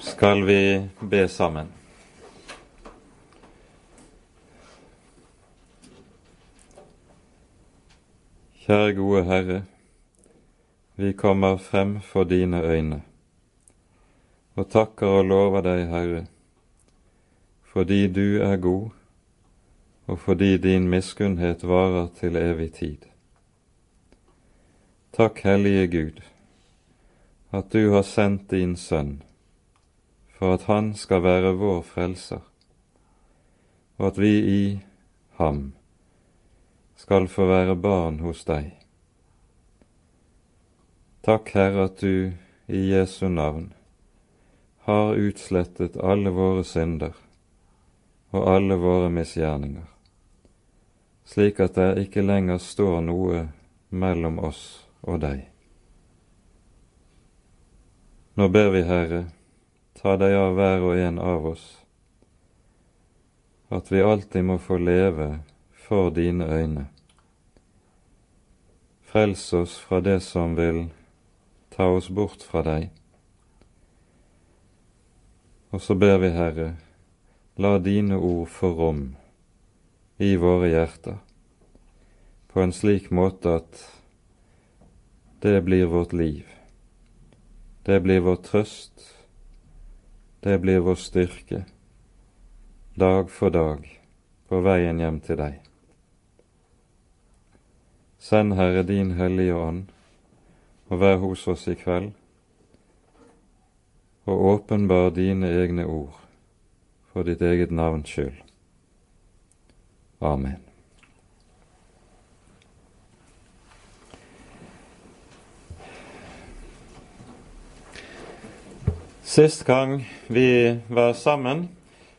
skal vi be sammen. Kjære gode Herre, vi kommer frem for dine øyne og takker og lover deg, Herre, fordi du er god, og fordi din miskunnhet varer til evig tid. Takk, Hellige Gud, at du har sendt din Sønn for at Han skal være vår frelser, og at vi i ham skal få være barn hos deg. Takk, Herre, at du i Jesu navn har utslettet alle våre synder og alle våre misgjerninger, slik at det ikke lenger står noe mellom oss og deg. Nå ber vi, Herre, ta deg av hver og en av oss, at vi alltid må få leve for dine øyne. Frels oss fra det som vil ta oss bort fra deg. Og så ber vi, Herre, la dine ord få rom i våre hjerter på en slik måte at det blir vårt liv. Det blir vår trøst, det blir vår styrke, dag for dag, på veien hjem til deg. Send, Herre, din Hellige Ånd, og vær hos oss i kveld, og åpenbar dine egne ord for ditt eget navns skyld. Amen. Sist gang vi var sammen,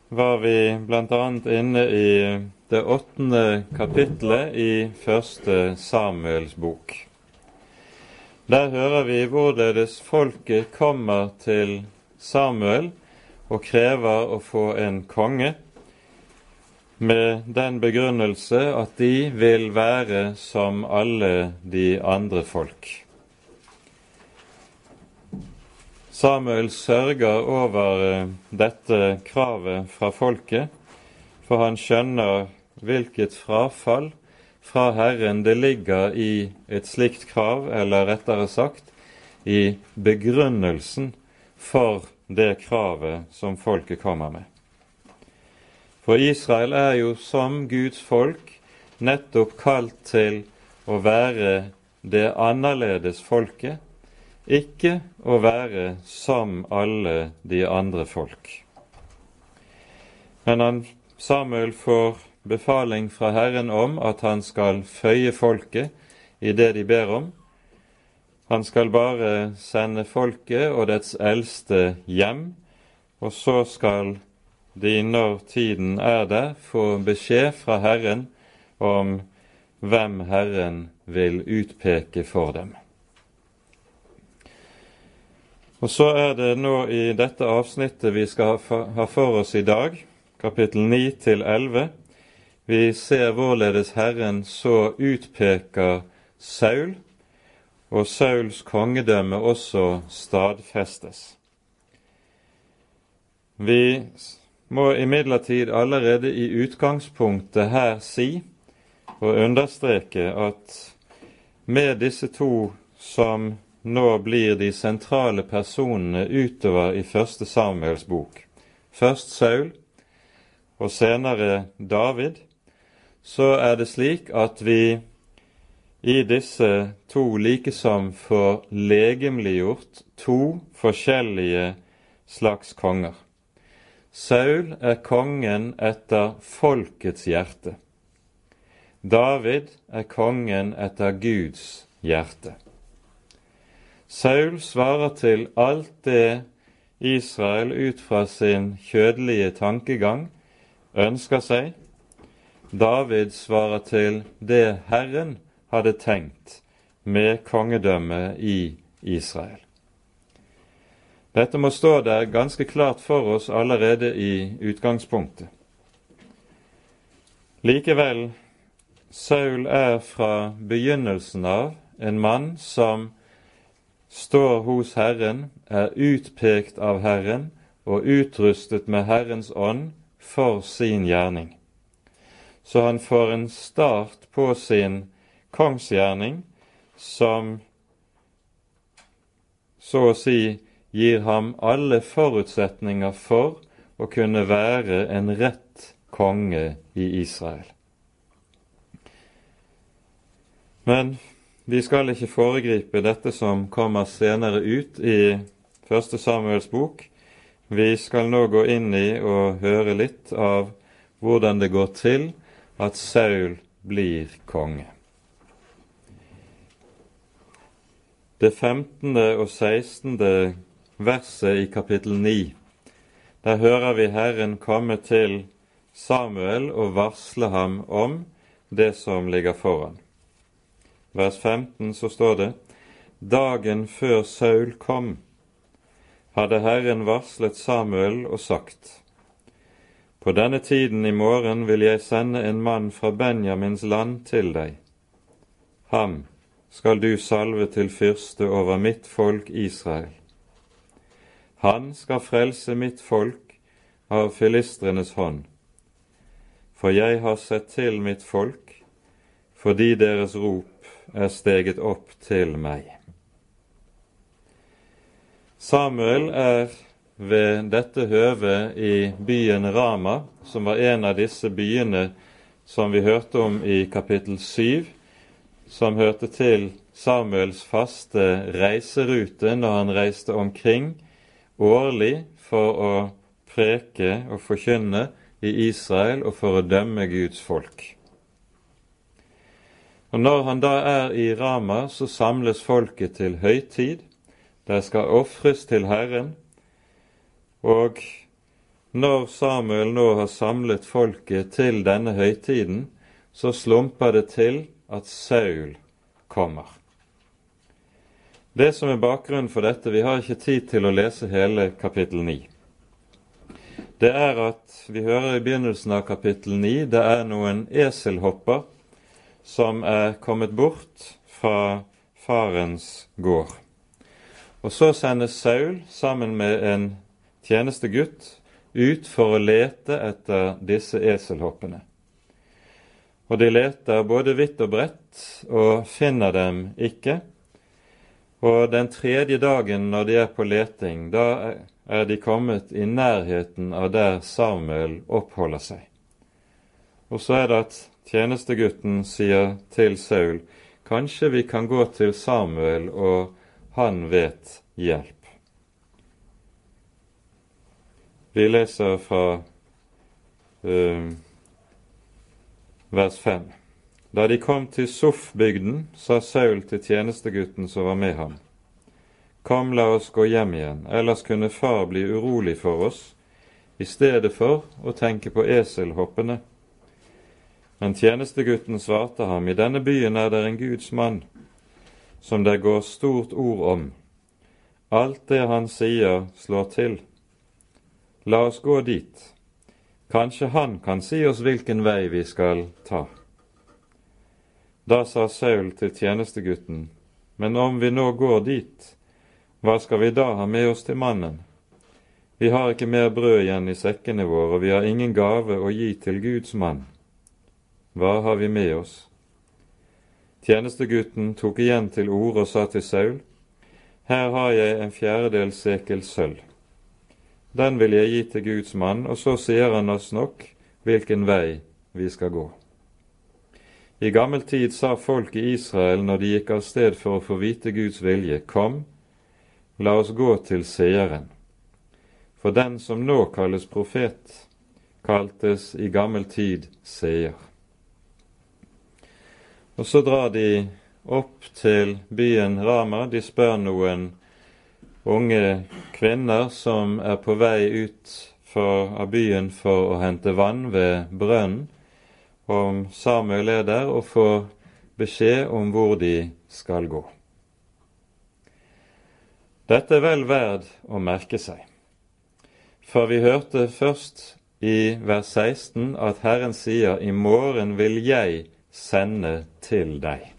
var vi bl.a. inne i det åttende kapitlet i første Samuels bok. Der hører vi hvorledes folket kommer til Samuel og krever å få en konge, med den begrunnelse at de vil være som alle de andre folk. Samuel sørger over eh, dette kravet fra folket, for han skjønner hvilket frafall fra Herren det ligger i et slikt krav, eller rettere sagt i begrunnelsen for det kravet som folket kommer med. For Israel er jo som Guds folk nettopp kalt til å være det annerledes folket, ikke å være som alle de andre folk. Men han, Samuel får befaling fra Herren om at han skal føye folket i det de ber om. Han skal bare sende folket og dets eldste hjem, og så skal de, når tiden er der, få beskjed fra Herren om hvem Herren vil utpeke for dem. Og så er det nå i dette avsnittet vi skal ha for oss i dag, kapittel 9 til 11. Vi ser hvorledes Herren så utpeker Saul, og Sauls kongedømme også stadfestes. Vi må imidlertid allerede i utgangspunktet her si og understreke at med disse to som nå blir de sentrale personene utover i første Samuels bok, først Saul og senere David, så er det slik at vi i disse to likesom får legemliggjort to forskjellige slags konger. Saul er kongen etter folkets hjerte. David er kongen etter Guds hjerte. Saul svarer til alt det Israel ut fra sin kjødelige tankegang ønsker seg. David svarer til det Herren hadde tenkt med kongedømmet i Israel. Dette må stå der ganske klart for oss allerede i utgangspunktet. Likevel, Saul er fra begynnelsen av en mann som står hos Herren, er utpekt av Herren og utrustet med Herrens ånd for sin gjerning. Så han får en start på sin kongsgjerning som så å si gir ham alle forutsetninger for å kunne være en rett konge i Israel. Men vi skal ikke foregripe dette som kommer senere ut i Første Samuels bok. Vi skal nå gå inn i og høre litt av hvordan det går til at Saul blir konge. Det 15. og 16. verset i kapittel 9, der hører vi Herren komme til Samuel og varsle ham om det som ligger foran. Vers 15 så står det:" Dagen før Saul kom, hadde Herren varslet Samuel og sagt:" På denne tiden i morgen vil jeg sende en mann fra Benjamins land til deg. Ham skal du salve til fyrste over mitt folk Israel. Han skal frelse mitt folk av filistrenes hånd. For jeg har sett til mitt folk, fordi deres rop er steget opp til meg. Samuel er ved dette høvet i byen Rama, som var en av disse byene som vi hørte om i kapittel 7, som hørte til Samuels faste reiserute når han reiste omkring årlig for å preke og forkynne i Israel og for å dømme Guds folk. Og Når han da er i Rama, så samles folket til høytid. De skal ofres til Herren, og når Samuel nå har samlet folket til denne høytiden, så slumper det til at Saul kommer. Det som er bakgrunnen for dette, vi har ikke tid til å lese hele kapittel 9. Det er at vi hører i begynnelsen av kapittel 9 det er noen eselhopper som er kommet bort fra farens gård. Og så sendes Saul sammen med en tjenestegutt ut for å lete etter disse eselhoppene. Og de leter både vidt og bredt og finner dem ikke. Og den tredje dagen når de er på leting, da er de kommet i nærheten av der Samuel oppholder seg. Og så er det at tjenestegutten sier til Saul, kanskje vi kan gå til Samuel, og han vet hjelp. Vi leser fra uh, vers 5. Da de kom til Soff-bygden, sa Saul til tjenestegutten som var med ham, Kom, la oss gå hjem igjen, ellers kunne far bli urolig for oss, i stedet for å tenke på eselhoppene. Men tjenestegutten svarte ham, I denne byen er det en Guds mann, som det går stort ord om. Alt det han sier, slår til. La oss gå dit. Kanskje han kan si oss hvilken vei vi skal ta. Da sa Saul til tjenestegutten, men om vi nå går dit, hva skal vi da ha med oss til mannen? Vi har ikke mer brød igjen i sekkene våre, og vi har ingen gave å gi til Guds mann. Hva har vi med oss? Tjenestegutten tok igjen til orde og sa til Saul, Her har jeg en fjerdedel sekel sølv. Den vil jeg gi til Guds mann, og så sier han oss nok hvilken vei vi skal gå. I gammel tid sa folk i Israel når de gikk av sted for å få vite Guds vilje, Kom, la oss gå til seeren. For den som nå kalles profet, kaltes i gammel tid seer. Og så drar de opp til byen Rama. De spør noen unge kvinner som er på vei ut for, av byen for å hente vann ved brønnen, om Samuel er der, og får beskjed om hvor de skal gå. Dette er vel verd å merke seg, for vi hørte først i vers 16 at Herren sier 'I morgen vil jeg sende til deg'.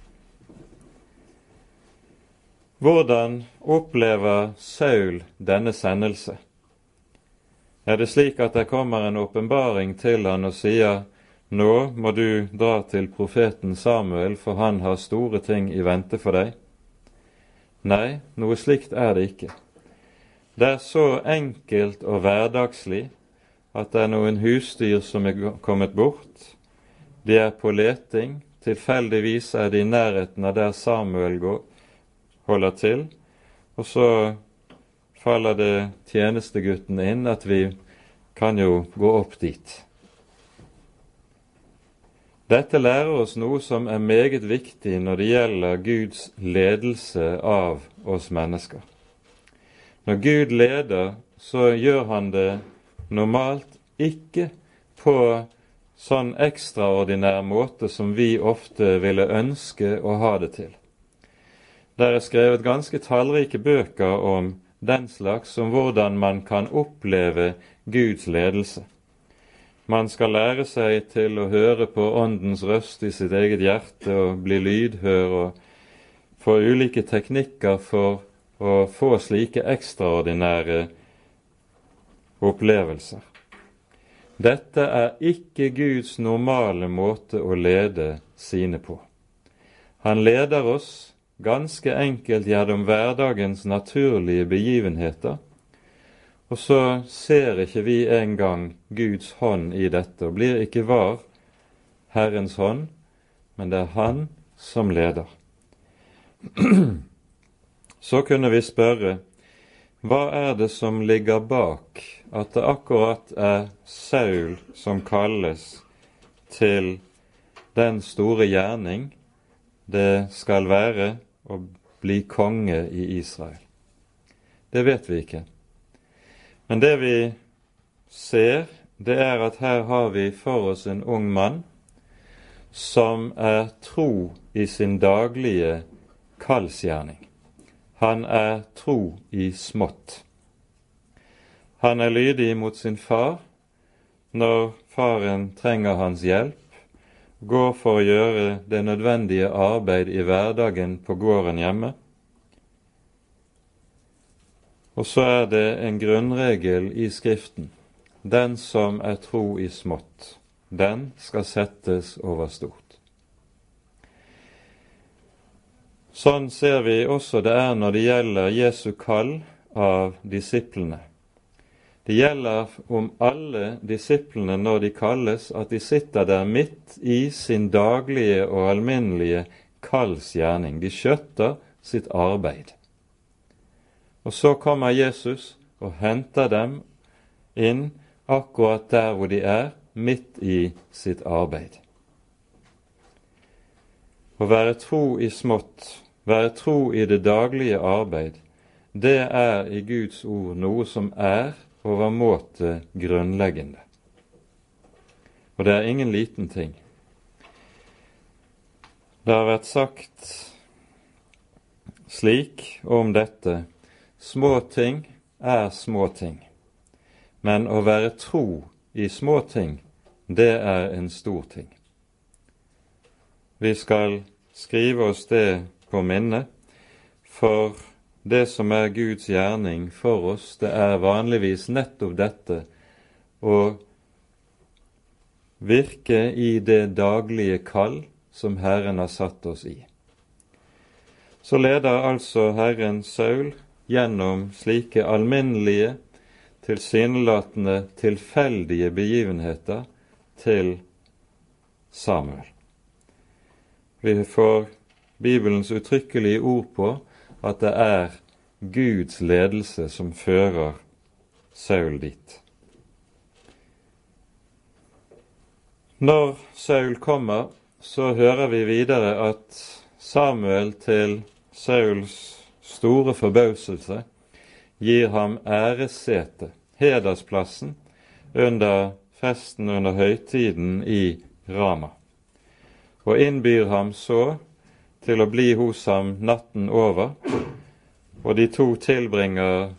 Hvordan opplever Saul denne sendelse? er det slik at det kommer en åpenbaring til han og sier nå må du dra til profeten Samuel, for han har store ting i vente for deg. Nei, noe slikt er det ikke. Det er så enkelt og hverdagslig at det er noen husdyr som er kommet bort. De er på leting. Tilfeldigvis er de i nærheten av der Samuel går, holder til. Og så faller det tjenestegutten inn at vi kan jo gå opp dit. Dette lærer oss noe som er meget viktig når det gjelder Guds ledelse av oss mennesker. Når Gud leder, så gjør han det normalt ikke på sånn ekstraordinær måte som vi ofte ville ønske å ha det til. Der er skrevet ganske tallrike bøker om den slags, om hvordan man kan oppleve Guds ledelse. Man skal lære seg til å høre på Åndens røst i sitt eget hjerte og bli lydhør og få ulike teknikker for å få slike ekstraordinære opplevelser. Dette er ikke Guds normale måte å lede sine på. Han leder oss ganske enkelt gjennom hverdagens naturlige begivenheter og så ser ikke vi engang Guds hånd i dette, og blir ikke var Herrens hånd, men det er Han som leder. Så kunne vi spørre hva er det som ligger bak at det akkurat er Saul som kalles til den store gjerning det skal være å bli konge i Israel? Det vet vi ikke. Men det vi ser, det er at her har vi for oss en ung mann som er tro i sin daglige kallsgjerning. Han er tro i smått. Han er lydig mot sin far når faren trenger hans hjelp, går for å gjøre det nødvendige arbeid i hverdagen på gården hjemme. Og så er det en grunnregel i Skriften. Den som er tro i smått, den skal settes over stort. Sånn ser vi også det er når det gjelder Jesu kall av disiplene. Det gjelder om alle disiplene når de kalles, at de sitter der midt i sin daglige og alminnelige kallsgjerning. De skjøtter sitt arbeid. Og så kommer Jesus og henter dem inn akkurat der hvor de er, midt i sitt arbeid. Å være tro i smått, være tro i det daglige arbeid, det er i Guds ord noe som er overmåte grunnleggende. Og det er ingen liten ting. Det har vært sagt slik om dette Små ting er små ting, men å være tro i små ting, det er en stor ting. Vi skal skrive oss det på minne, for det som er Guds gjerning for oss, det er vanligvis nettopp dette å virke i det daglige kall som Herren har satt oss i. Så leder altså Herren Saul gjennom slike alminnelige, tilsynelatende tilfeldige begivenheter til Samuel. Vi får Bibelens uttrykkelige ord på at det er Guds ledelse som fører Saul dit. Når Saul kommer, så hører vi videre at Samuel til Sauls store forbauselse gir ham æressete, hedersplassen, under festen under høytiden i Rama, og innbyr ham så til å bli hos ham natten over, og de to tilbringer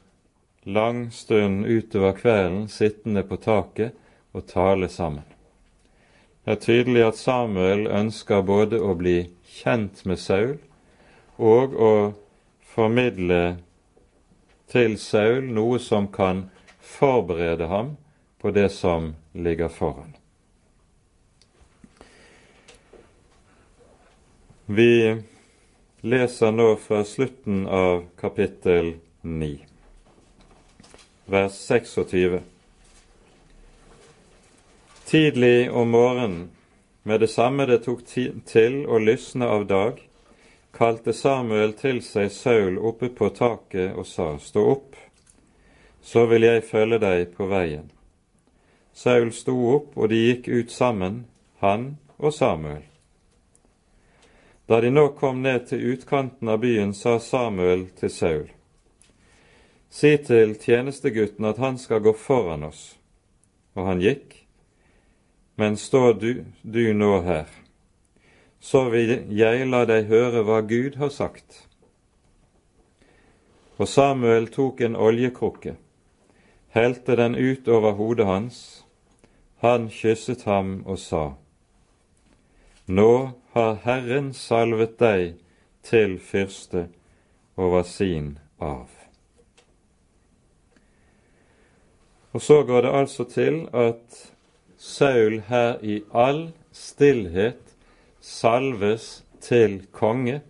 lang stund utover kvelden sittende på taket og tale sammen. Det er tydelig at Samuel ønsker både å bli kjent med Saul og å formidle til Saul noe som kan forberede ham på det som ligger foran. Vi leser nå fra slutten av kapittel 9, vers 26. Tidlig om morgenen, med det samme det tok til å lysne av dag, kalte Samuel til seg Saul oppe på taket og sa, Stå opp, så vil jeg følge deg på veien. Saul sto opp, og de gikk ut sammen, han og Samuel. Da de nå kom ned til utkanten av byen, sa Samuel til Saul, Si til tjenestegutten at han skal gå foran oss. Og han gikk. Men stå du, du nå her, så vil jeg la deg høre hva Gud har sagt. Og Samuel tok en oljekrukke, helte den ut over hodet hans. Han kysset ham og sa, Nå har Herren salvet deg til fyrste over sin av. Og så går det altså til at Saul her i all stillhet salves til konge.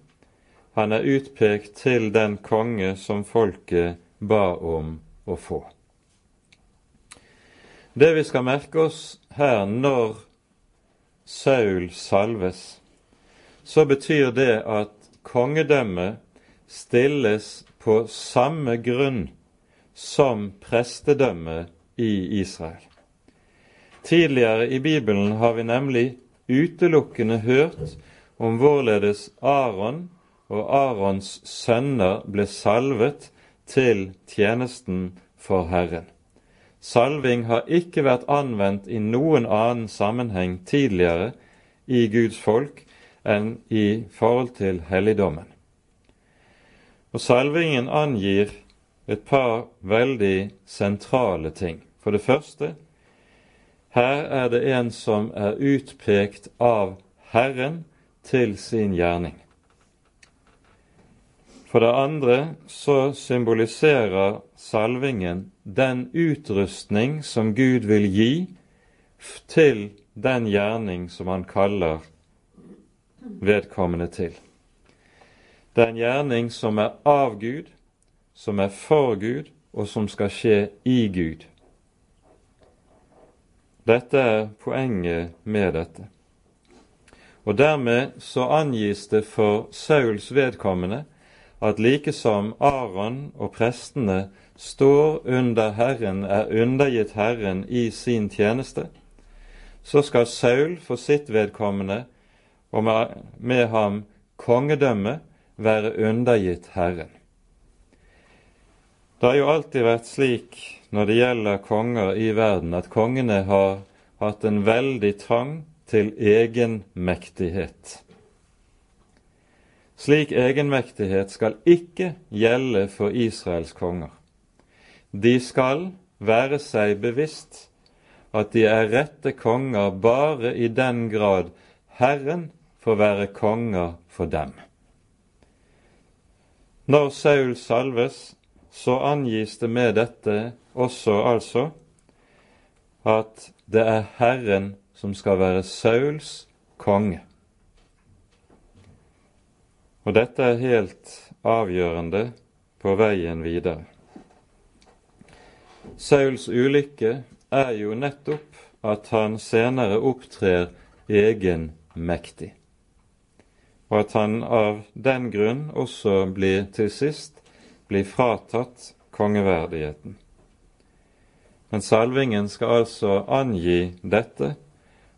Han er utpekt til den konge som folket ba om å få. Det vi skal merke oss her når Saul salves, så betyr det at kongedømmet stilles på samme grunn som prestedømmet i Israel. Tidligere i Bibelen har vi nemlig utelukkende hørt om hvorledes Aron og Arons sønner ble salvet til tjenesten for Herren. Salving har ikke vært anvendt i noen annen sammenheng tidligere i Guds folk enn i forhold til helligdommen. Og Salvingen angir et par veldig sentrale ting. For det første, her er det en som er utpekt av Herren til sin gjerning. For det andre så symboliserer salvingen den utrustning som Gud vil gi til den gjerning som han kaller vedkommende til. Det er en gjerning som er av Gud, som er for Gud, og som skal skje i Gud. Dette er poenget med dette. Og dermed så angis det for Sauls vedkommende at like som Aron og prestene står under Herren, er undergitt Herren i sin tjeneste, så skal Saul for sitt vedkommende og med, ham kongedømme være undergitt Herren. Det har jo alltid vært slik når det gjelder konger i verden, at kongene har hatt en veldig trang til egenmektighet. Slik egenmektighet skal ikke gjelde for Israels konger. De skal være seg bevisst at de er rette konger bare i den grad Herren får være konger for dem. Når Saul salves, så angis det med dette også altså at det er Herren som skal være Sauls konge. Og dette er helt avgjørende på veien videre. Sauls ulykke er jo nettopp at han senere opptrer egenmektig og at han av den grunn også blir til sist blir fratatt kongeverdigheten. Men salvingen skal altså angi dette,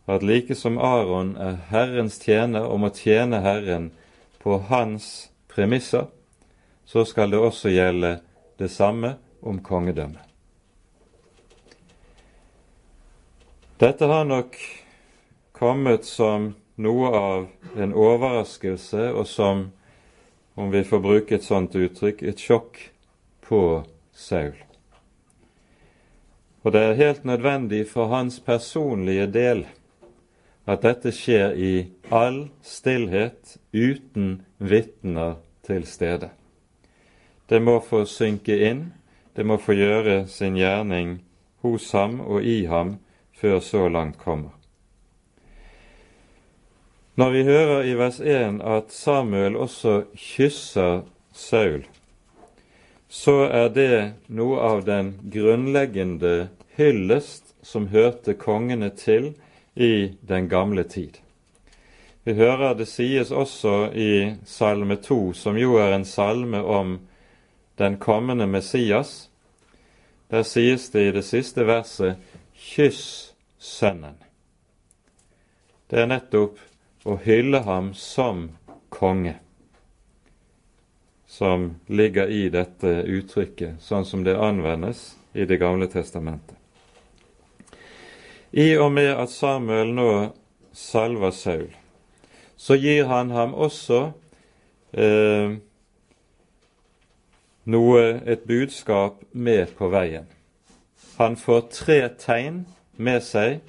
at like som Aron er Herrens tjener og må tjene Herren på hans premisser, så skal det også gjelde det samme om kongedømmet. Dette har nok kommet som noe av en overraskelse og som, om vi får bruke et sånt uttrykk, et sjokk på Saul. Og det er helt nødvendig for hans personlige del at dette skjer i all stillhet, uten vitner til stede. Det må få synke inn, det må få gjøre sin gjerning hos ham og i ham før så langt kommer. Når vi hører i vers 1 at Samuel også kysser Saul, så er det noe av den grunnleggende hyllest som hørte kongene til i den gamle tid. Vi hører det sies også i Salme 2, som jo er en salme om den kommende Messias. Der sies det i det siste verset 'kyss Sønnen'. Det er nettopp å hylle ham som konge som ligger i dette uttrykket, sånn som det anvendes i Det gamle testamentet. I og med at Samuel nå salver Saul, så gir han ham også eh, noe, et budskap med på veien. Han får tre tegn med seg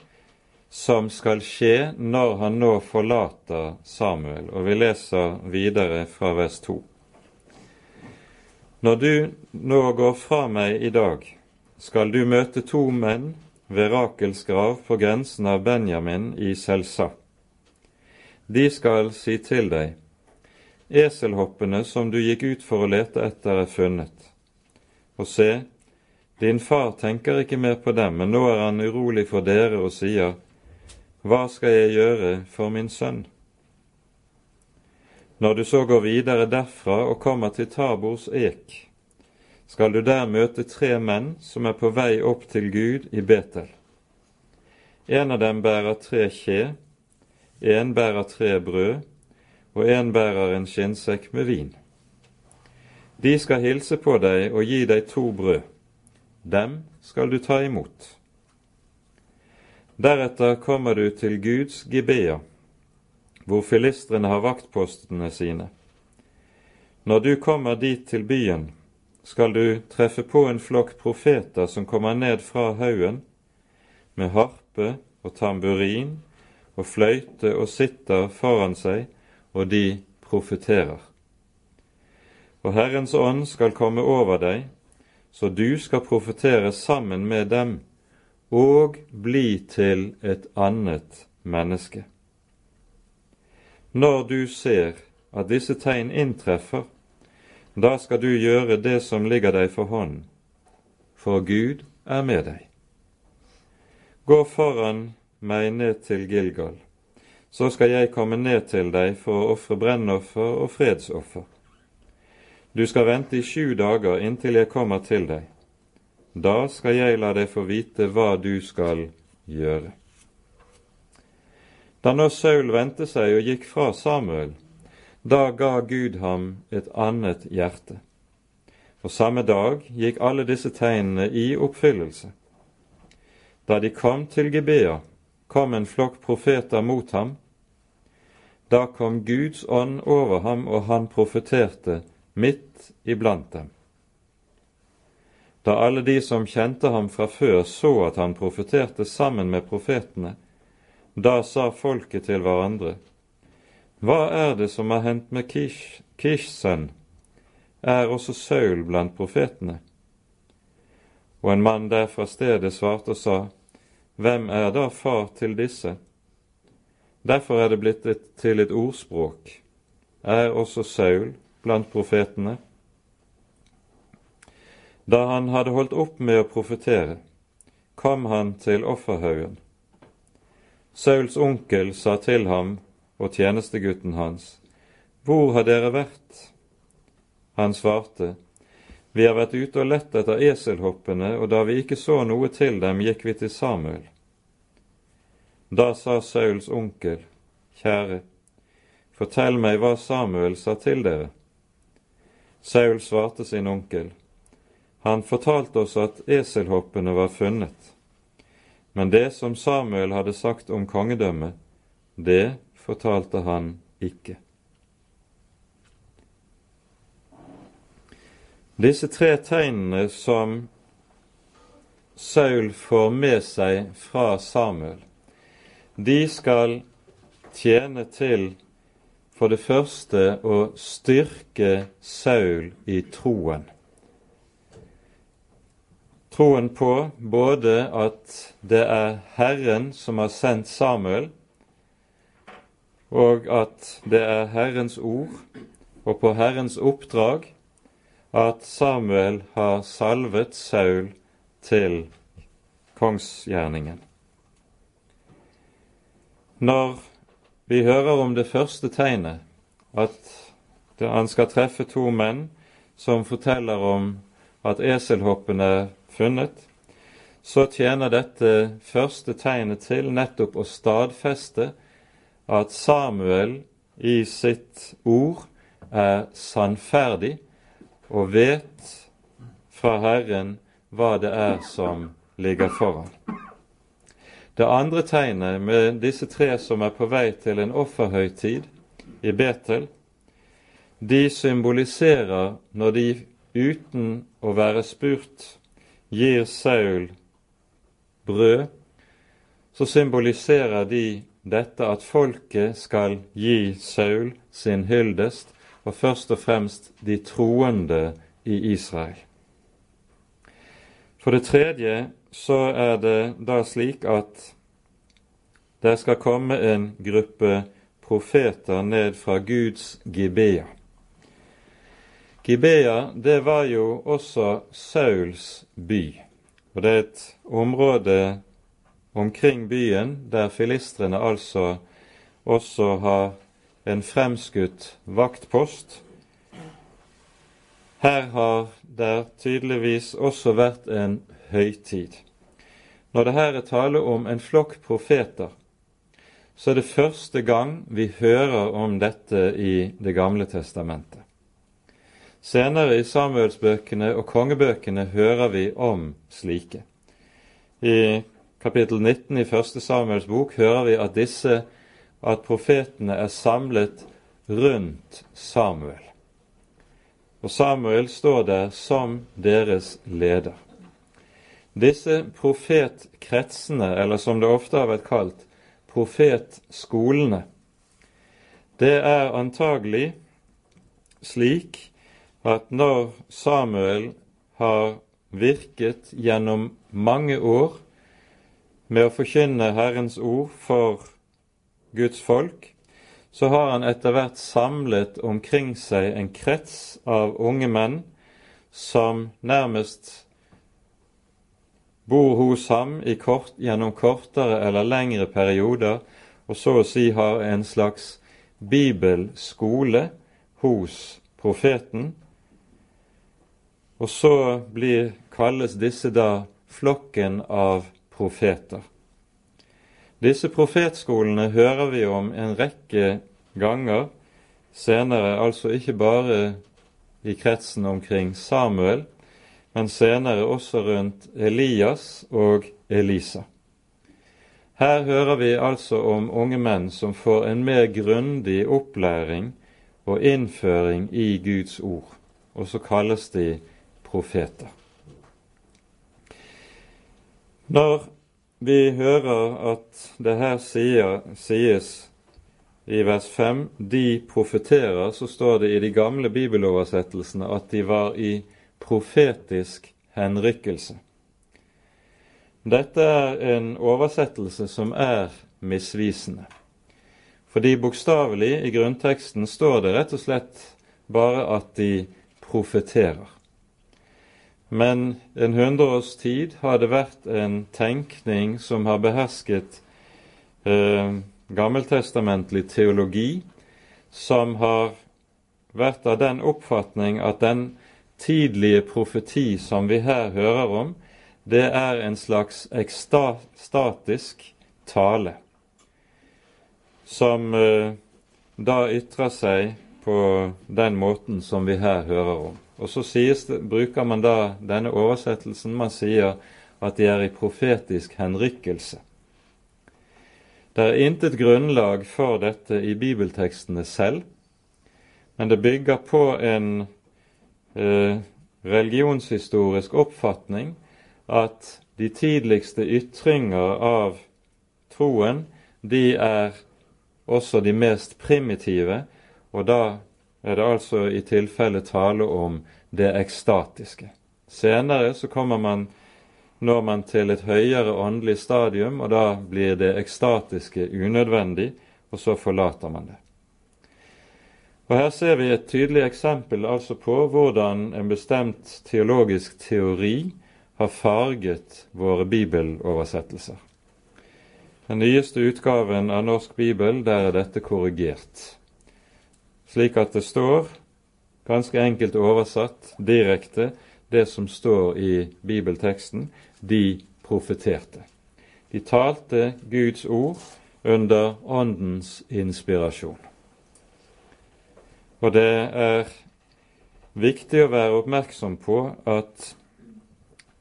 som skal skje når han nå forlater Samuel, og vi leser videre fra vers 2. Når du nå går fra meg i dag, skal du møte to menn ved Rakels grav på grensen av Benjamin i Selsa. De skal si til deg, eselhoppene som du gikk ut for å lete etter, er funnet. Og se, din far tenker ikke mer på dem, men nå er han urolig for dere og sier, Hva skal jeg gjøre for min sønn? Når du så går videre derfra og kommer til Tabors ek, skal du der møte tre menn som er på vei opp til Gud i Betel. En av dem bærer tre kje, en bærer tre brød, og en bærer en skinnsekk med vin. De skal hilse på deg og gi deg to brød. Dem skal du ta imot. Deretter kommer du til Guds Gibea hvor filistrene har vaktpostene sine. Når du kommer dit til byen, skal du treffe på en flokk profeter som kommer ned fra haugen med harpe og tamburin og fløyte og sitter foran seg, og de profeterer. Og Herrens ånd skal komme over deg, så du skal profetere sammen med dem og bli til et annet menneske. Når du ser at disse tegn inntreffer, da skal du gjøre det som ligger deg for hånden, for Gud er med deg. Gå foran meg ned til Gilgal, så skal jeg komme ned til deg for å ofre brennoffer og fredsoffer. Du skal vente i sju dager inntil jeg kommer til deg. Da skal jeg la deg få vite hva du skal gjøre. Da nå Saul vendte seg og gikk fra Samuel, da ga Gud ham et annet hjerte. Og samme dag gikk alle disse tegnene i oppfyllelse. Da de kom til Gibea, kom en flokk profeter mot ham. Da kom Guds ånd over ham, og han profeterte midt iblant dem. Da alle de som kjente ham fra før, så at han profeterte sammen med profetene, da sa folket til hverandre, Hva er det som har hendt med Kish, Kish sønn? Er også Saul blant profetene? Og en mann der fra stedet svarte og sa, Hvem er da far til disse? Derfor er det blitt et, til et ordspråk. Er også Saul blant profetene? Da han hadde holdt opp med å profetere, kom han til offerhaugen Sauls onkel sa til ham og tjenestegutten hans, Hvor har dere vært? Han svarte, Vi har vært ute og lett etter eselhoppene, og da vi ikke så noe til dem, gikk vi til Samuel. Da sa Sauls onkel, Kjære, fortell meg hva Samuel sa til dere. Saul svarte sin onkel, Han fortalte oss at eselhoppene var funnet. Men det som Samuel hadde sagt om kongedømmet, det fortalte han ikke. Disse tre tegnene som Saul får med seg fra Samuel, de skal tjene til for det første å styrke Saul i troen. Troen på både at det er Herren som har sendt Samuel, og at det er Herrens ord, og på Herrens oppdrag, at Samuel har salvet Saul til kongsgjerningen. Når vi hører om det første tegnet, at han skal treffe to menn som forteller om at eselhoppen er funnet, så tjener dette første tegnet til nettopp å stadfeste at Samuel i sitt ord er sannferdig og vet fra Herren hva det er som ligger foran. Det andre tegnet med disse tre som er på vei til en offerhøytid i Betel, de symboliserer når de uten å være spurt gir Saul brød, så symboliserer de dette at folket skal gi Saul sin hyldest, og først og fremst de troende i Israel. For det tredje så er det da slik at det skal komme en gruppe profeter ned fra Guds Gibea. Gibea, det var jo også Sauls by, og det er et område omkring byen der filistrene altså også har en fremskutt vaktpost. Her har det tydeligvis også vært en høytid. Når det her er tale om en flokk profeter, så er det første gang vi hører om dette i Det gamle testamentet. Senere i Samuelsbøkene og kongebøkene hører vi om slike. I kapittel 19 i første Samuels bok hører vi at disse at profetene er samlet rundt Samuel. Og Samuel står der som deres leder. Disse profetkretsene, eller som det ofte har vært kalt, profetskolene, det er antagelig slik at når Samuel har virket gjennom mange år med å forkynne Herrens ord for Guds folk, så har han etter hvert samlet omkring seg en krets av unge menn som nærmest bor hos ham kort, gjennom kortere eller lengre perioder, og så å si har en slags bibelskole hos profeten. Og så blir, kalles disse da flokken av profeter. Disse profetskolene hører vi om en rekke ganger senere, altså ikke bare i kretsen omkring Samuel, men senere også rundt Elias og Elisa. Her hører vi altså om unge menn som får en mer grundig opplæring og innføring i Guds ord, og så kalles de profeter. Når vi hører at det her sier, sies i vers 5 de profeterer, så står det i de gamle bibeloversettelsene at de var i profetisk henrykkelse. Dette er en oversettelse som er misvisende. Fordi bokstavelig i grunnteksten står det rett og slett bare at de profeterer. Men en hundreårs tid har det vært en tenkning som har behersket eh, gammeltestamentlig teologi, som har vært av den oppfatning at den tidlige profeti som vi her hører om, det er en slags ekstatisk tale, som eh, da ytrer seg på den måten som vi her hører om. Og så det, bruker man da denne oversettelsen. Man sier at de er i profetisk henrykkelse. Det er intet grunnlag for dette i bibeltekstene selv, men det bygger på en eh, religionshistorisk oppfatning at de tidligste ytringer av troen, de er også de mest primitive, og da er det altså i tilfelle tale om det ekstatiske. Senere så kommer man når man til et høyere åndelig stadium, og da blir det ekstatiske unødvendig, og så forlater man det. Og Her ser vi et tydelig eksempel altså på hvordan en bestemt teologisk teori har farget våre bibeloversettelser. Den nyeste utgaven av Norsk bibel, der er dette korrigert, slik at det står, ganske enkelt oversatt direkte, det som står i bibelteksten, de profeterte. De talte Guds ord under Åndens inspirasjon. Og det er viktig å være oppmerksom på at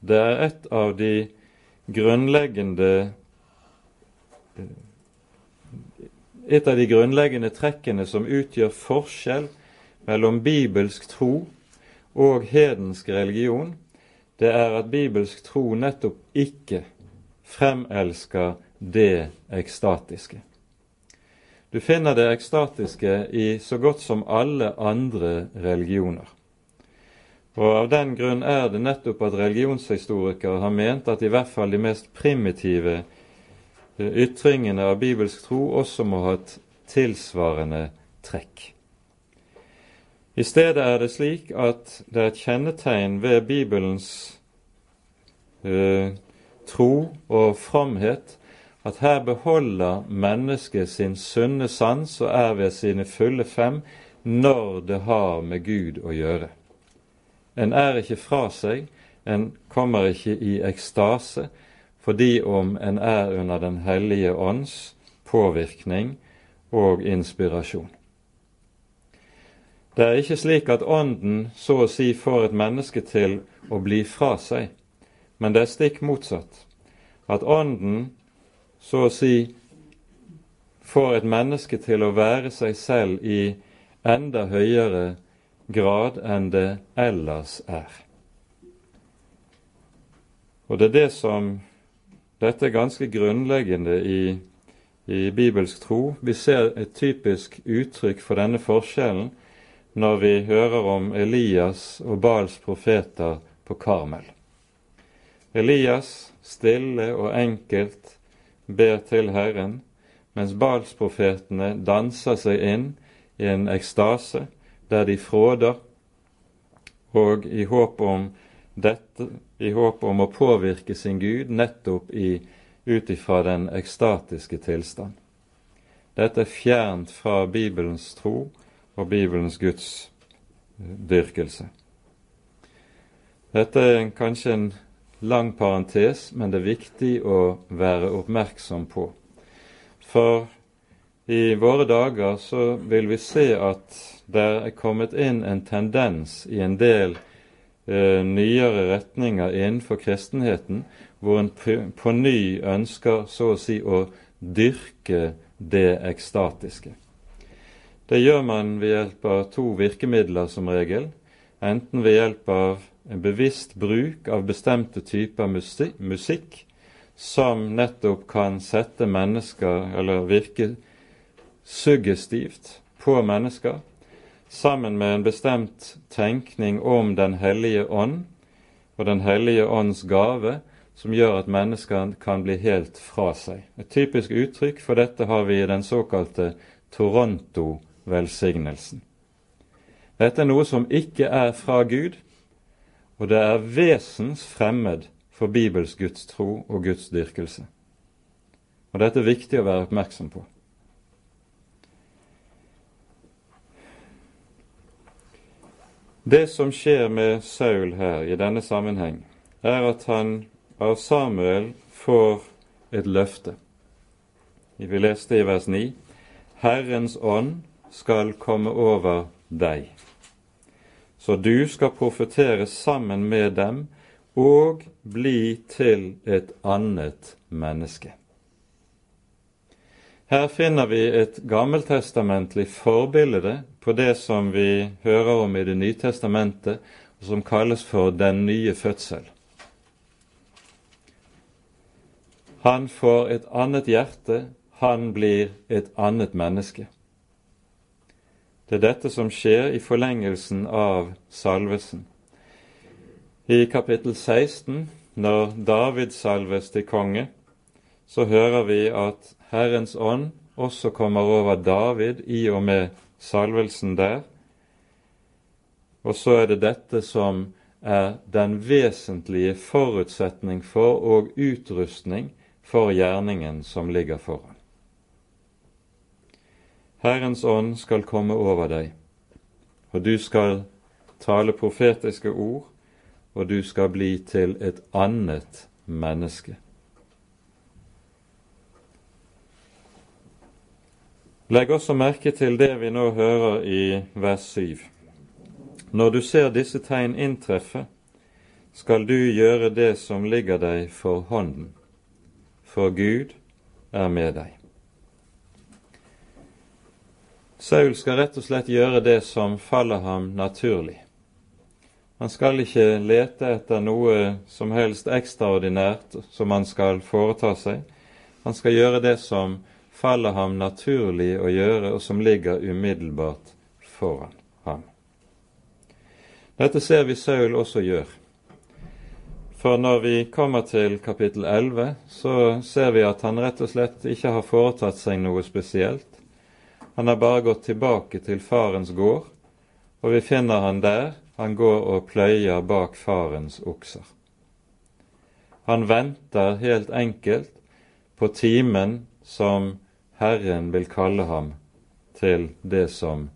det er et av de grunnleggende et av de grunnleggende trekkene som utgjør forskjell mellom bibelsk tro og hedensk religion, det er at bibelsk tro nettopp ikke fremelsker det ekstatiske. Du finner det ekstatiske i så godt som alle andre religioner. Og Av den grunn er det nettopp at religionshistorikere har ment at i hvert fall de mest primitive ytringene av bibelsk tro også må ha et tilsvarende trekk. I stedet er det slik at det er et kjennetegn ved Bibelens uh, tro og fromhet at her beholder mennesket sin sunne sans og er ved sine fulle fem når det har med Gud å gjøre. En er ikke fra seg, en kommer ikke i ekstase, fordi om en er under Den hellige ånds påvirkning og inspirasjon. Det er ikke slik at Ånden så å si får et menneske til å bli fra seg, men det er stikk motsatt. At Ånden så å si får et menneske til å være seg selv i enda høyere grad enn det ellers er. Og det er det som dette er ganske grunnleggende i, i bibelsk tro. Vi ser et typisk uttrykk for denne forskjellen når vi hører om Elias og Bals profeter på Karmel. Elias stille og enkelt ber til Herren, mens Balsprofetene danser seg inn i en ekstase der de fråder, og i håp om dette i håp om å påvirke sin Gud nettopp ut ifra den ekstatiske tilstand. Dette er fjernt fra Bibelens tro og Bibelens gudsdyrkelse. Dette er kanskje en lang parentes, men det er viktig å være oppmerksom på. For i våre dager så vil vi se at det er kommet inn en tendens i en del eh, nyere retninger innenfor kristenheten, hvor en på ny ønsker så å si å dyrke det ekstatiske. Det gjør man ved hjelp av to virkemidler som regel, enten ved hjelp av en bevisst bruk av bestemte typer musikk, som nettopp kan sette mennesker, eller virke suggestivt på mennesker, sammen med en bestemt tenkning om Den hellige ånd og Den hellige ånds gave, som gjør at mennesker kan bli helt fra seg. Et typisk uttrykk for dette har vi i den såkalte Toronto-velsignelsen. Dette er noe som ikke er fra Gud, og det er vesens fremmed for Bibels gudstro og gudsdyrkelse. Og dette er viktig å være oppmerksom på. Det som skjer med Saul her i denne sammenheng, er at han av Samuel får et løfte. Vi leste i vers 9.: Herrens ånd skal komme over deg, så du skal profetere sammen med dem og bli til et annet menneske. Her finner vi et gammeltestamentlig forbilde på det som vi hører om i Det nye testamentet, som kalles for den nye fødsel. Han får et annet hjerte, han blir et annet menneske. Det er dette som skjer i forlengelsen av salvesen. I kapittel 16 når David salves til konge, så hører vi at Herrens ånd også kommer over David i og med salvelsen der. Og så er det dette som er den vesentlige forutsetning for og utrustning for gjerningen som ligger foran. Herrens ånd skal komme over deg, og du skal tale profetiske ord, og du skal bli til et annet menneske. Legg også merke til det vi nå hører i vers 7. Når du ser disse tegn inntreffe, skal du gjøre det som ligger deg for hånden, for Gud er med deg. Saul skal rett og slett gjøre det som faller ham naturlig. Han skal ikke lete etter noe som helst ekstraordinært som han skal foreta seg. Han skal gjøre det som faller ham naturlig å gjøre, og som ligger umiddelbart foran ham. Dette ser vi Saul også gjør. For når vi kommer til kapittel 11, så ser vi at han rett og slett ikke har foretatt seg noe spesielt. Han har bare gått tilbake til farens gård, og vi finner han der. Han går og pløyer bak farens okser. Han venter helt enkelt på timen som Herren vil kalle ham til det som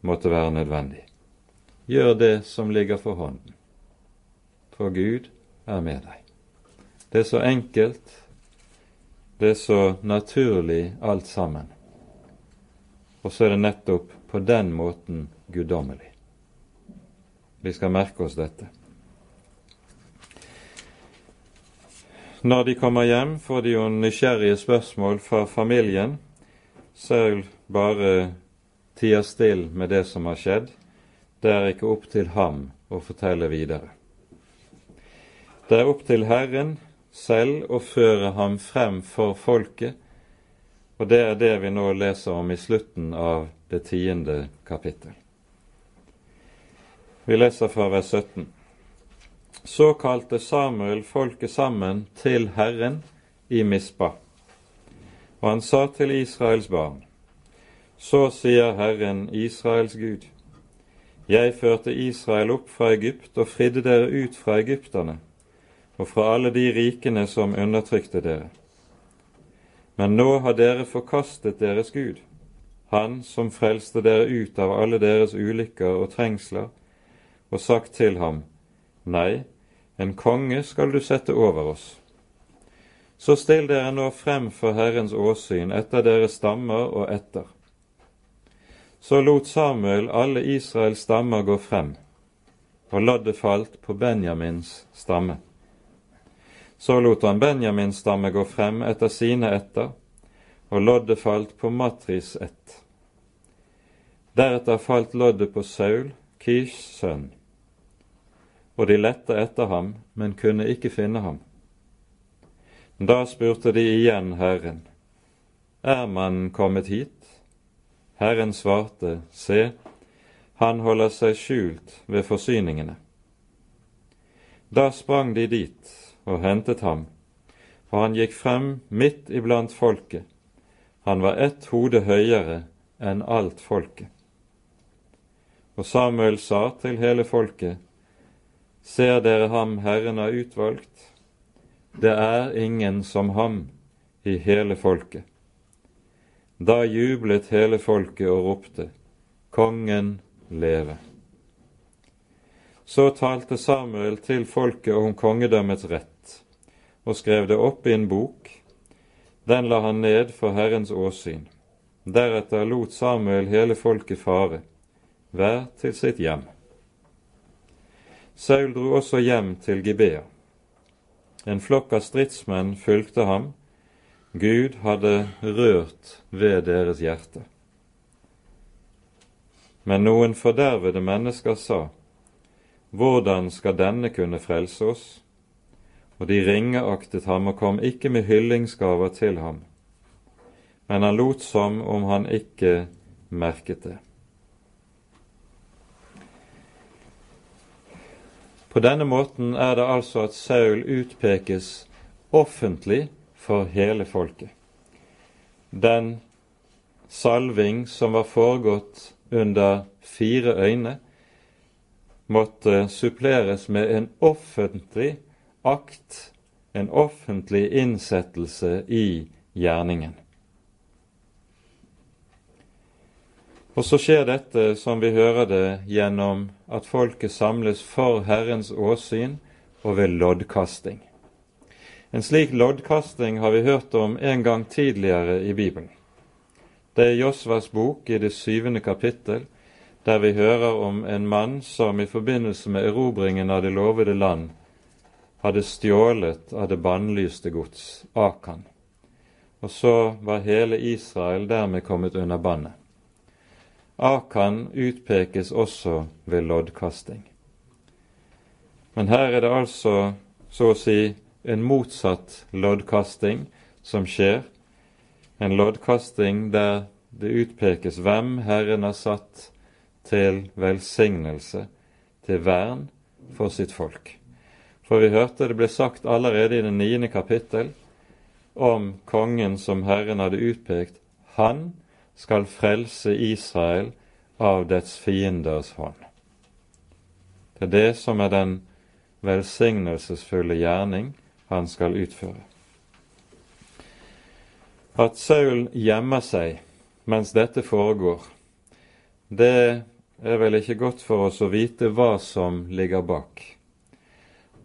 måtte være nødvendig. Gjør det som ligger for hånden, for Gud er med deg. Det er så enkelt, det er så naturlig alt sammen. Og så er det nettopp på den måten guddommelig. Vi skal merke oss dette. Når de kommer hjem, får de jo nysgjerrige spørsmål fra familien. Saul bare tier still med det som har skjedd. Det er ikke opp til ham å fortelle videre. Det er opp til Herren selv å føre ham frem for folket og det er det vi nå leser om i slutten av det tiende kapittel. Vi leser fra vers 17. Så kalte Samuel folket sammen til Herren i Mispa, og han sa til Israels barn, Så sier Herren, Israels Gud, jeg førte Israel opp fra Egypt og fridde dere ut fra egypterne og fra alle de rikene som undertrykte dere. Men nå har dere forkastet deres Gud, Han som frelste dere ut av alle deres ulykker og trengsler, og sagt til ham, Nei, en konge skal du sette over oss. Så still dere nå frem for Herrens åsyn etter deres stammer og etter. Så lot Samuel alle Israels stammer gå frem, og loddet falt på Benjamins stamme. Så lot han Benjamins stamme gå frem etter sine etter, og loddet falt på Matris ett. Deretter falt loddet på Saul, Kish sønn, og de lette etter ham, men kunne ikke finne ham. Da spurte de igjen Herren, Er man kommet hit? Herren svarte, Se, han holder seg skjult ved forsyningene. Da sprang de dit og hentet ham, og han gikk frem midt iblant folket. Han var ett hode høyere enn alt folket. Og Samuel sa til hele folket, Ser dere ham Herren har utvalgt? Det er ingen som ham i hele folket. Da jublet hele folket og ropte, Kongen leve. Så talte Samuel til folket om kongedømmets rett, og skrev det opp i en bok. Den la han ned for Herrens åsyn. Deretter lot Samuel hele folket fare, hver til sitt hjem. Saul dro også hjem til Gibea. En flokk av stridsmenn fulgte ham. Gud hadde rørt ved deres hjerte. Men noen fordervede mennesker sa:" Hvordan skal denne kunne frelse oss? Og de ringeaktet ham og kom ikke med hyllingsgaver til ham, men han lot som om han ikke merket det. På denne måten er det altså at Saul utpekes offentlig for hele folket. Den salving som var foregått under fire øyne, måtte suppleres med en offentlig akt, en offentlig innsettelse i gjerningen. Og så skjer dette, som vi hører det, gjennom at folket samles for Herrens åsyn og ved loddkasting. En slik loddkasting har vi hørt om en gang tidligere i Bibelen. Det er Josvas bok i det syvende kapittel, der vi hører om en mann som i forbindelse med erobringen av det lovede land hadde stjålet av det bannlyste gods, Akan. Og så var hele Israel dermed kommet under bannet. Akan utpekes også ved loddkasting. Men her er det altså så å si en motsatt loddkasting som skjer, en loddkasting der det utpekes hvem Herren har satt til velsignelse, til vern for sitt folk. For vi hørte det ble sagt allerede i det niende kapittel om kongen som Herren hadde utpekt. Han skal frelse Israel av dets fienders hånd. Det er det som er den velsignelsesfulle gjerning han skal utføre. At Saul gjemmer seg mens dette foregår, det er vel ikke godt for oss å vite hva som ligger bak.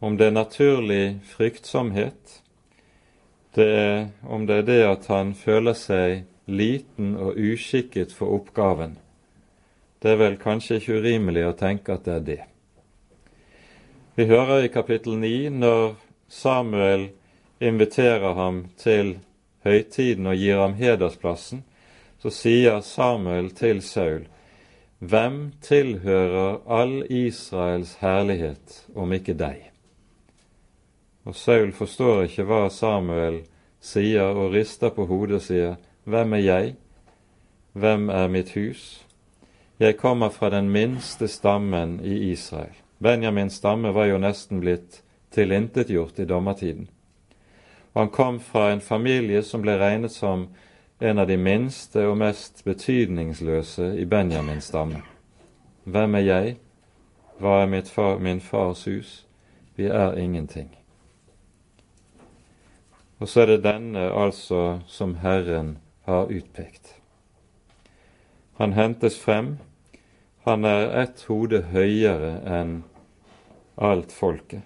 Om det er naturlig fryktsomhet, det om det er det at han føler seg liten og uskikket for oppgaven. Det er vel kanskje ikke urimelig å tenke at det er det. Vi hører i kapittel 9 når Samuel inviterer ham til høytiden og gir ham hedersplassen, så sier Samuel til Saul, Hvem tilhører all Israels herlighet om ikke deg? Og Saul forstår ikke hva Samuel sier, og rister på hodet og sier, Hvem er jeg? Hvem er mitt hus? Jeg kommer fra den minste stammen i Israel. Benjamins stamme var jo nesten blitt tilintetgjort i dommertiden. Og han kom fra en familie som ble regnet som en av de minste og mest betydningsløse i Benjamins stamme. Hvem er jeg? Hva er far, min fars hus? Vi er ingenting. Og så er det denne altså som Herren har utpekt. Han hentes frem. Han er ett hode høyere enn alt folket.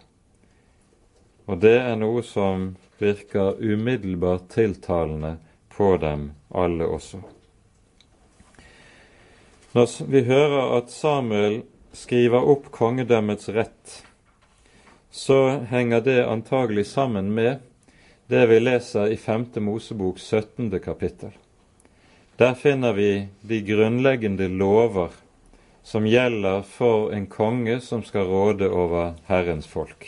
Og det er noe som virker umiddelbart tiltalende på dem alle også. Når vi hører at Samuel skriver opp kongedømmets rett, så henger det antagelig sammen med det vi leser i 5. Mosebok 17. kapittel. Der finner vi de grunnleggende lover som gjelder for en konge som skal råde over Herrens folk.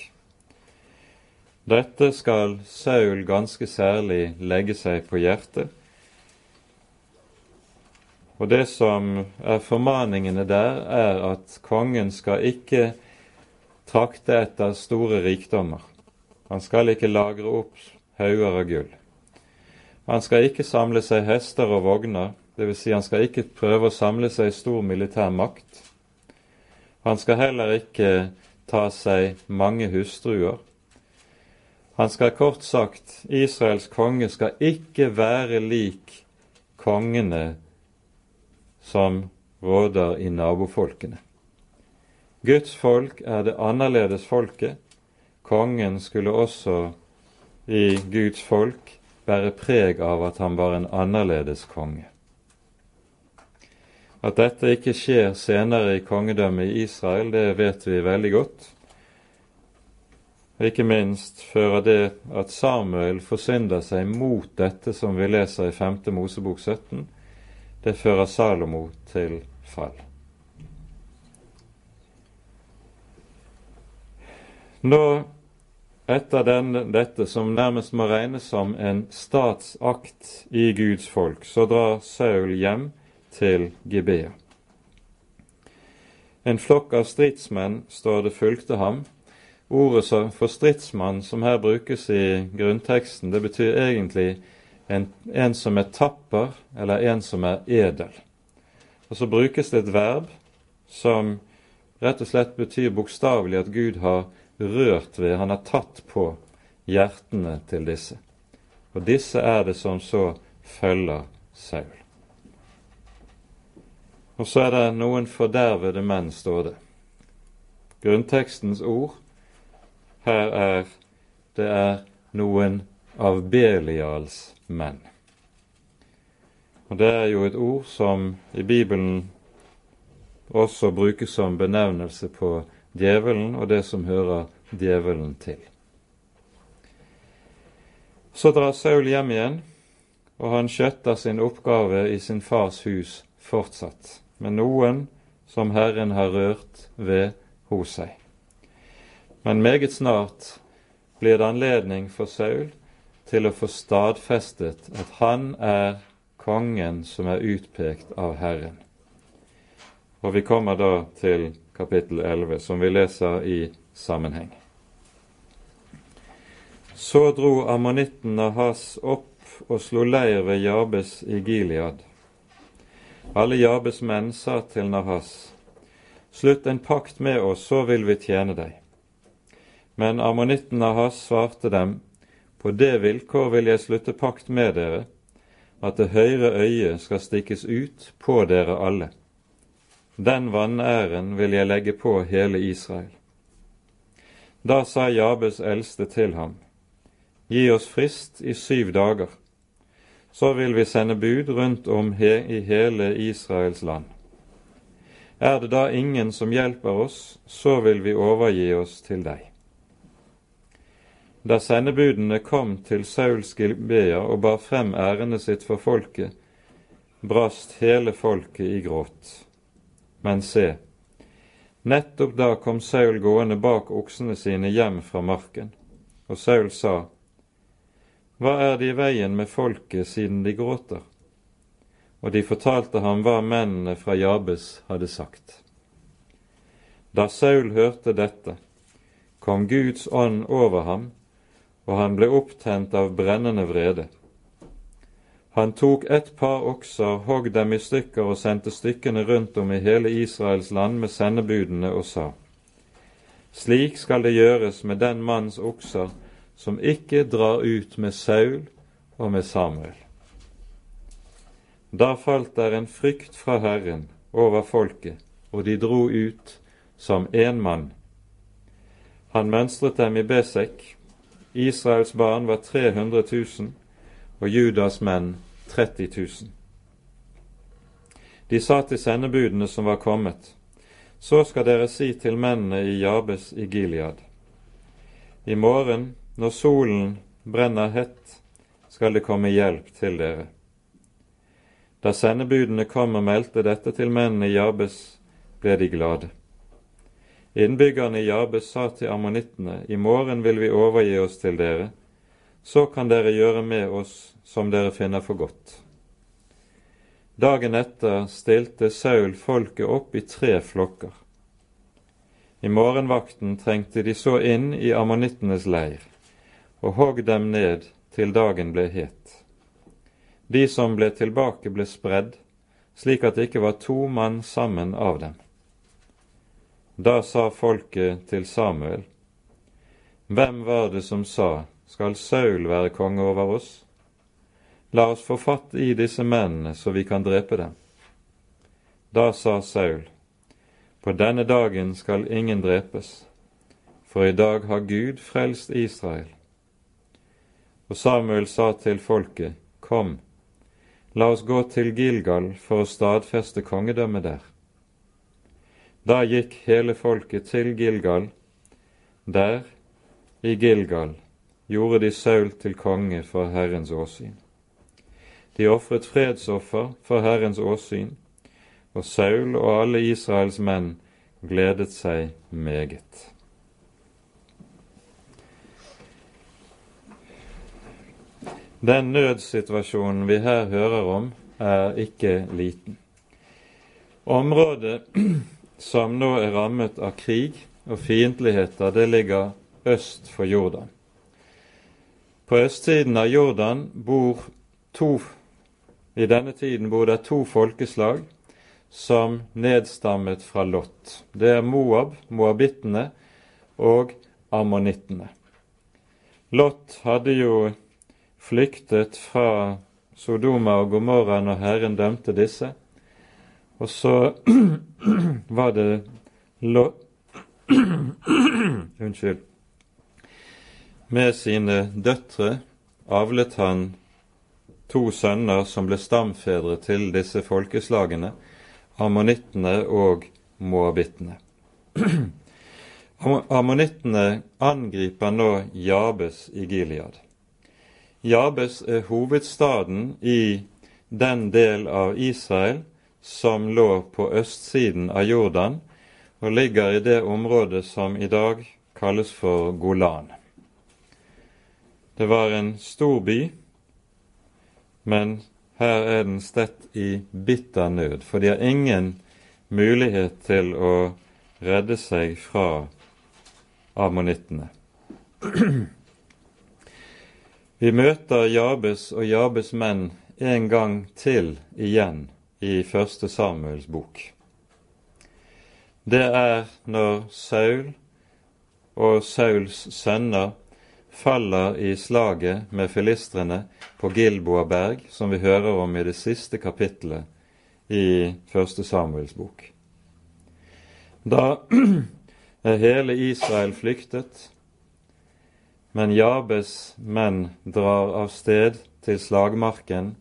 Dette skal Saul ganske særlig legge seg på hjertet. Og det som er formaningene der, er at kongen skal ikke trakte etter store rikdommer. Han skal ikke lagre opp hauger av gull. Han skal ikke samle seg hester og vogner, dvs. Si han skal ikke prøve å samle seg stor militær makt. Han skal heller ikke ta seg mange hustruer. Han skal kort sagt, Israels konge skal ikke være lik kongene som råder i nabofolkene. Guds folk er det annerledes folket. Kongen skulle også i Guds folk bære preg av at han var en annerledes konge. At dette ikke skjer senere i kongedømmet i Israel, det vet vi veldig godt. Ikke minst fører det at Samuel forsynder seg mot dette som vi leser i 5. Mosebok 17, det fører Salomo til fall. Nå, etter den, dette som nærmest må regnes som en statsakt i Guds folk, så drar Saul hjem til Gibea. En flokk av stridsmenn, står det, fulgte ham, ordet for stridsmann som her brukes i grunnteksten, det betyr egentlig en, en som er tapper, eller en som er edel. Og så brukes det et verb som rett og slett betyr bokstavelig at Gud har rørt ved, han har tatt på hjertene til disse. Og disse er det som så følger Saul. Og så er det noen fordervede menn, står det. Grunntekstens ord her er det er noen av Belials menn. Og Det er jo et ord som i Bibelen også brukes som benevnelse på djevelen og det som hører djevelen til. Så drar Saul hjem igjen, og han skjøtter sin oppgave i sin fars hus fortsatt, med noen som Herren har rørt ved hos seg. Men meget snart blir det anledning for Saul til å få stadfestet at han er kongen som er utpekt av Herren. Og vi kommer da til kapittel 11, som vi leser i sammenheng. Så dro ammonitten Nahas opp og slo leir ved Jabes i Gilead. Alle Jabes menn sa til Nahas, slutt en pakt med oss, så vil vi tjene deg. Men ammonitten Nahas svarte dem, på det vilkår vil jeg slutte pakt med dere, at det høyre øyet skal stikkes ut på dere alle. Den vanæren vil jeg legge på hele Israel. Da sa Jabes eldste til ham, Gi oss frist i syv dager, så vil vi sende bud rundt om he i hele Israels land. Er det da ingen som hjelper oss, så vil vi overgi oss til deg. Da sendebudene kom til Sauls Gilbea og bar frem ærendet sitt for folket, brast hele folket i gråt. Men se, nettopp da kom Saul gående bak oksene sine hjem fra marken, og Saul sa, hva er det i veien med folket siden de gråter? Og de fortalte ham hva mennene fra Jabes hadde sagt. Da Saul hørte dette, kom Guds ånd over ham, og han ble opptent av brennende vrede. Han tok et par okser, hogg dem i stykker og sendte stykkene rundt om i hele Israels land med sendebudene og sa:" Slik skal det gjøres med den manns okser som ikke drar ut med Saul og med Samuel. Da falt der en frykt fra Herren over folket, og de dro ut som én mann. Han mønstret dem i Besek. Israels barn var 300 000, og Judas menn 30 000. De sa til sendebudene som var kommet, så skal dere si til mennene i Jabes i Gilead. I morgen når solen brenner hett, skal det komme hjelp til dere. Da sendebudene kom og meldte dette til mennene i Jabes, ble de glade. Innbyggerne i Jabes sa til ammonittene, i morgen vil vi overgi oss til dere, så kan dere gjøre med oss som dere finner for godt. Dagen etter stilte Saul folket opp i tre flokker. I morgenvakten trengte de så inn i ammonittenes leir og hogg dem ned til dagen ble het. De som ble tilbake, ble spredd, slik at det ikke var to mann sammen av dem. Da sa folket til Samuel, Hvem var det som sa, skal Saul være konge over oss? La oss få fatt i disse mennene, så vi kan drepe dem. Da sa Saul, På denne dagen skal ingen drepes, for i dag har Gud frelst Israel og Samuel sa til folket, Kom, la oss gå til Gilgal for å stadfeste kongedømmet der. Da gikk hele folket til Gilgal. Der, i Gilgal, gjorde de Saul til konge for Herrens åsyn. De ofret fredsoffer for Herrens åsyn, og Saul og alle Israels menn gledet seg meget. Den nødsituasjonen vi her hører om, er ikke liten. Området som nå er rammet av krig og fiendtligheter, det ligger øst for Jordan. På østsiden av Jordan bor to I denne tiden bor det to folkeslag som nedstammet fra Lot. Det er Moab, moabittene, og ammonittene. Lot hadde jo flyktet fra Sodoma og Gomorra når Herren dømte disse. Og så var det Lot Unnskyld. Med sine døtre avlet han to sønner som ble stamfedre til disse folkeslagene, ammonittene og moabittene. Ammonittene angriper nå Jabes i Gilead. Jabes er hovedstaden i den del av Israel som lå på østsiden av Jordan, og ligger i det området som i dag kalles for Golan. Det var en stor by, men her er den stett i bitter nød, for de har ingen mulighet til å redde seg fra ammonittene. Vi møter Jabes og Jabes menn en gang til igjen i første Samuels bok. Det er når Saul og Sauls sønner faller i slaget med filistrene på Gilboa berg, som vi hører om i det siste kapittelet i første Samuels bok. Da er hele Israel flyktet, men Jabes menn drar av sted til slagmarken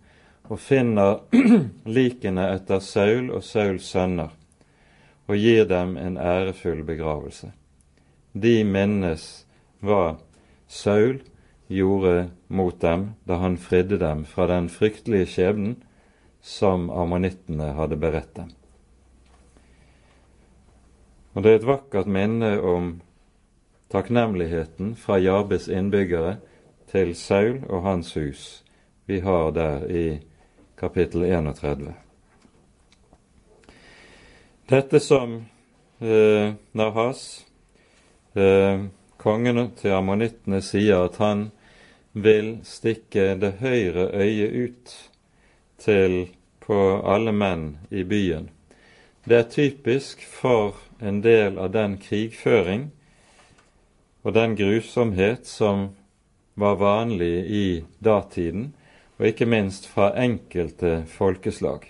og finner likene etter Saul og Sauls sønner og gir dem en ærefull begravelse. De minnes hva Saul gjorde mot dem da han fridde dem fra den fryktelige skjebnen som ammonittene hadde beredt dem. Og Det er et vakkert minne om takknemligheten fra Jabes innbyggere til Saul og hans hus vi har der i kapittel 31. Dette som eh, Nahas, eh, kongen til ammonittene, sier at han vil stikke det høyre øyet ut til på alle menn i byen. Det er typisk for en del av den krigføring og den grusomhet som var vanlig i datiden, og ikke minst fra enkelte folkeslag.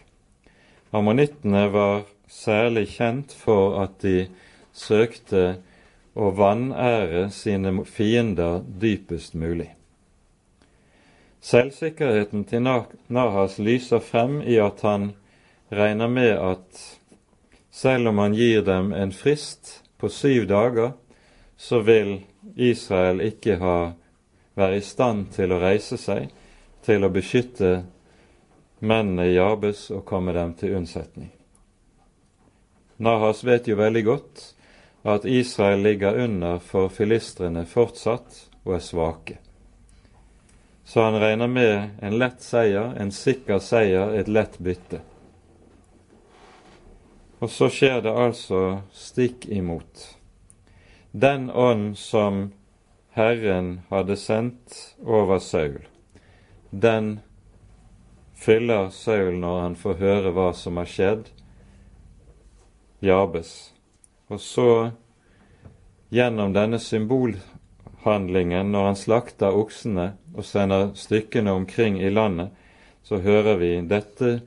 Ammonittene var særlig kjent for at de søkte å vanære sine fiender dypest mulig. Selvsikkerheten til Nahas lyser frem i at han regner med at selv om han gir dem en frist på syv dager, så vil Israel ikke ha, være i stand til å reise seg til å beskytte mennene i Jabes og komme dem til unnsetning. Nahas vet jo veldig godt at Israel ligger under for filistrene fortsatt og er svake. Så han regner med en lett seier, en sikker seier, et lett bytte. Og så skjer det altså stikk imot. Den ånd som Herren hadde sendt over Saul, den fyller Saul når han får høre hva som har skjedd, Jabes. Og så, gjennom denne symbolhandlingen, når han slakter oksene og sender stykkene omkring i landet, så hører vi dette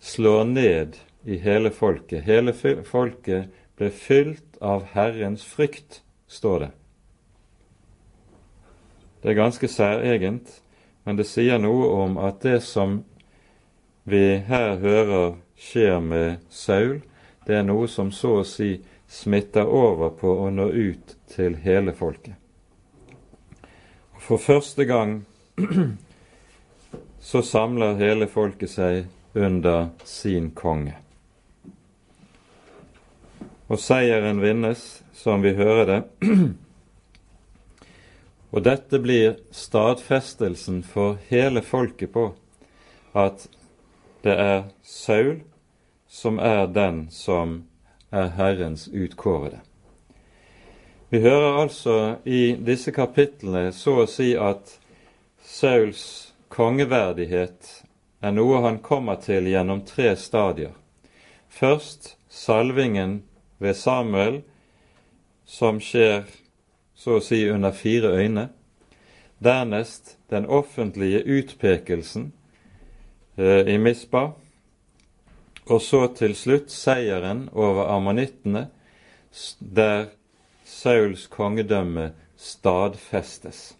slår ned i hele folket. Hele folket ble fylt av Herrens frykt, står det. Det er ganske særegent, men det sier noe om at det som vi her hører skjer med Saul, det er noe som så å si smitter over på å nå ut til hele folket. For første gang så samler hele folket seg under sin konge og seieren vinnes, som vi hører det. Og dette blir stadfestelsen for hele folket på at det er Saul som er den som er Herrens utkårede. Vi hører altså i disse kapitlene så å si at Sauls kongeverdighet er noe han kommer til gjennom tre stadier. Først salvingen ved Samuel, som skjer så å si under fire øyne. Dernest den offentlige utpekelsen eh, i Mispa. Og så til slutt seieren over ammonittene, der Sauls kongedømme stadfestes.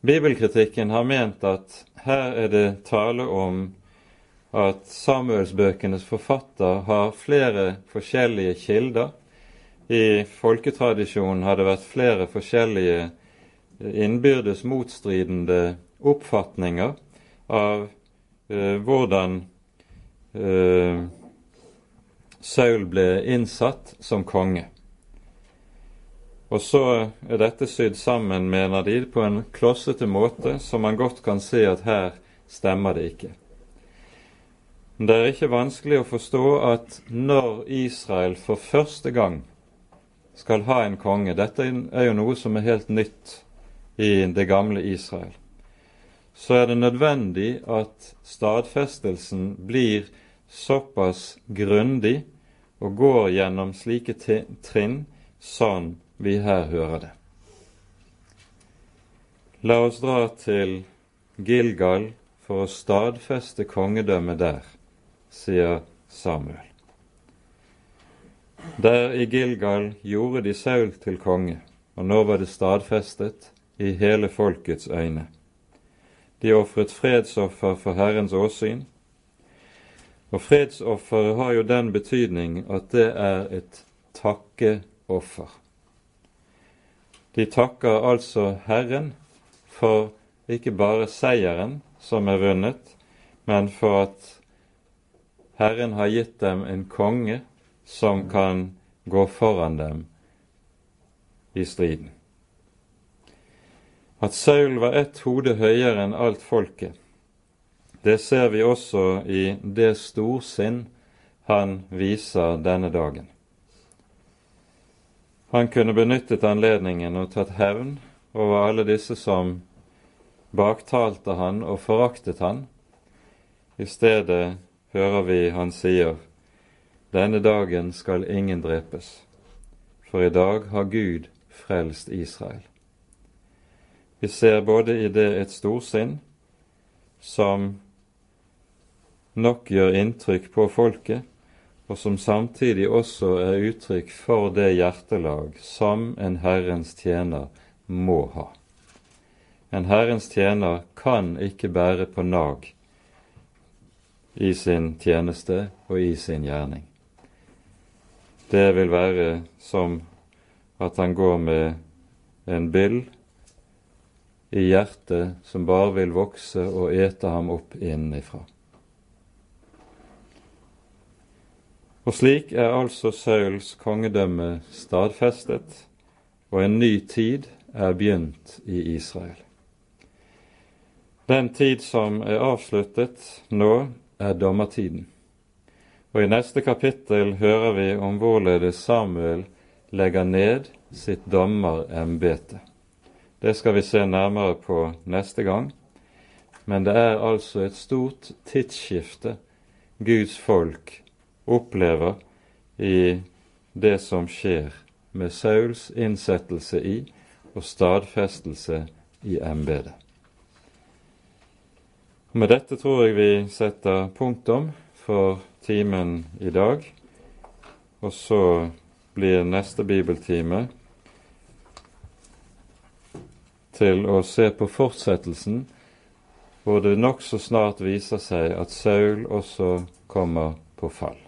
Bibelkritikken har ment at her er det tale om at Samuelsbøkenes forfatter har flere forskjellige kilder. I folketradisjonen har det vært flere forskjellige innbyrdes motstridende oppfatninger av eh, hvordan uh, Saul ble innsatt som konge. Og så er dette sydd sammen, mener de, på en klossete måte, så man godt kan se at her stemmer det ikke. Men Det er ikke vanskelig å forstå at når Israel for første gang skal ha en konge Dette er jo noe som er helt nytt i det gamle Israel. Så er det nødvendig at stadfestelsen blir såpass grundig og går gjennom slike trinn sånn vi her hører det. La oss dra til Gilgal for å stadfeste kongedømmet der sier Samuel. Der i Gilgal gjorde de Saul til konge, og nå var det stadfestet i hele folkets øyne. De ofret fredsoffer for Herrens åsyn, og fredsofferet har jo den betydning at det er et takkeoffer. De takker altså Herren for ikke bare seieren som er vunnet, men for at Herren har gitt dem en konge som kan gå foran dem i striden. At Saul var ett hode høyere enn alt folket, det ser vi også i det storsinn han viser denne dagen. Han kunne benyttet anledningen og tatt hevn over alle disse som baktalte han og foraktet han. I stedet hører vi han sier, denne dagen skal ingen drepes, for i dag har Gud frelst Israel. Vi ser både i det et storsinn som nok gjør inntrykk på folket, og som samtidig også er uttrykk for det hjertelag som en Herrens tjener må ha. En Herrens tjener kan ikke bære på nag i sin tjeneste og i sin gjerning. Det vil være som at han går med en byll i hjertet som bare vil vokse og ete ham opp innenfra. Og slik er altså Sauls kongedømme stadfestet, og en ny tid er begynt i Israel. Den tid som er avsluttet nå, er dommertiden. Og i neste kapittel hører vi om hvorledes Samuel legger ned sitt dommerembete. Det skal vi se nærmere på neste gang. Men det er altså et stort tidsskifte Guds folk opplever i det som skjer med Sauls innsettelse i og stadfestelse i embetet. Med dette tror jeg vi setter punktum for timen i dag. Og så blir neste bibeltime til å se på fortsettelsen, hvor det nokså snart viser seg at Saul også kommer på fall.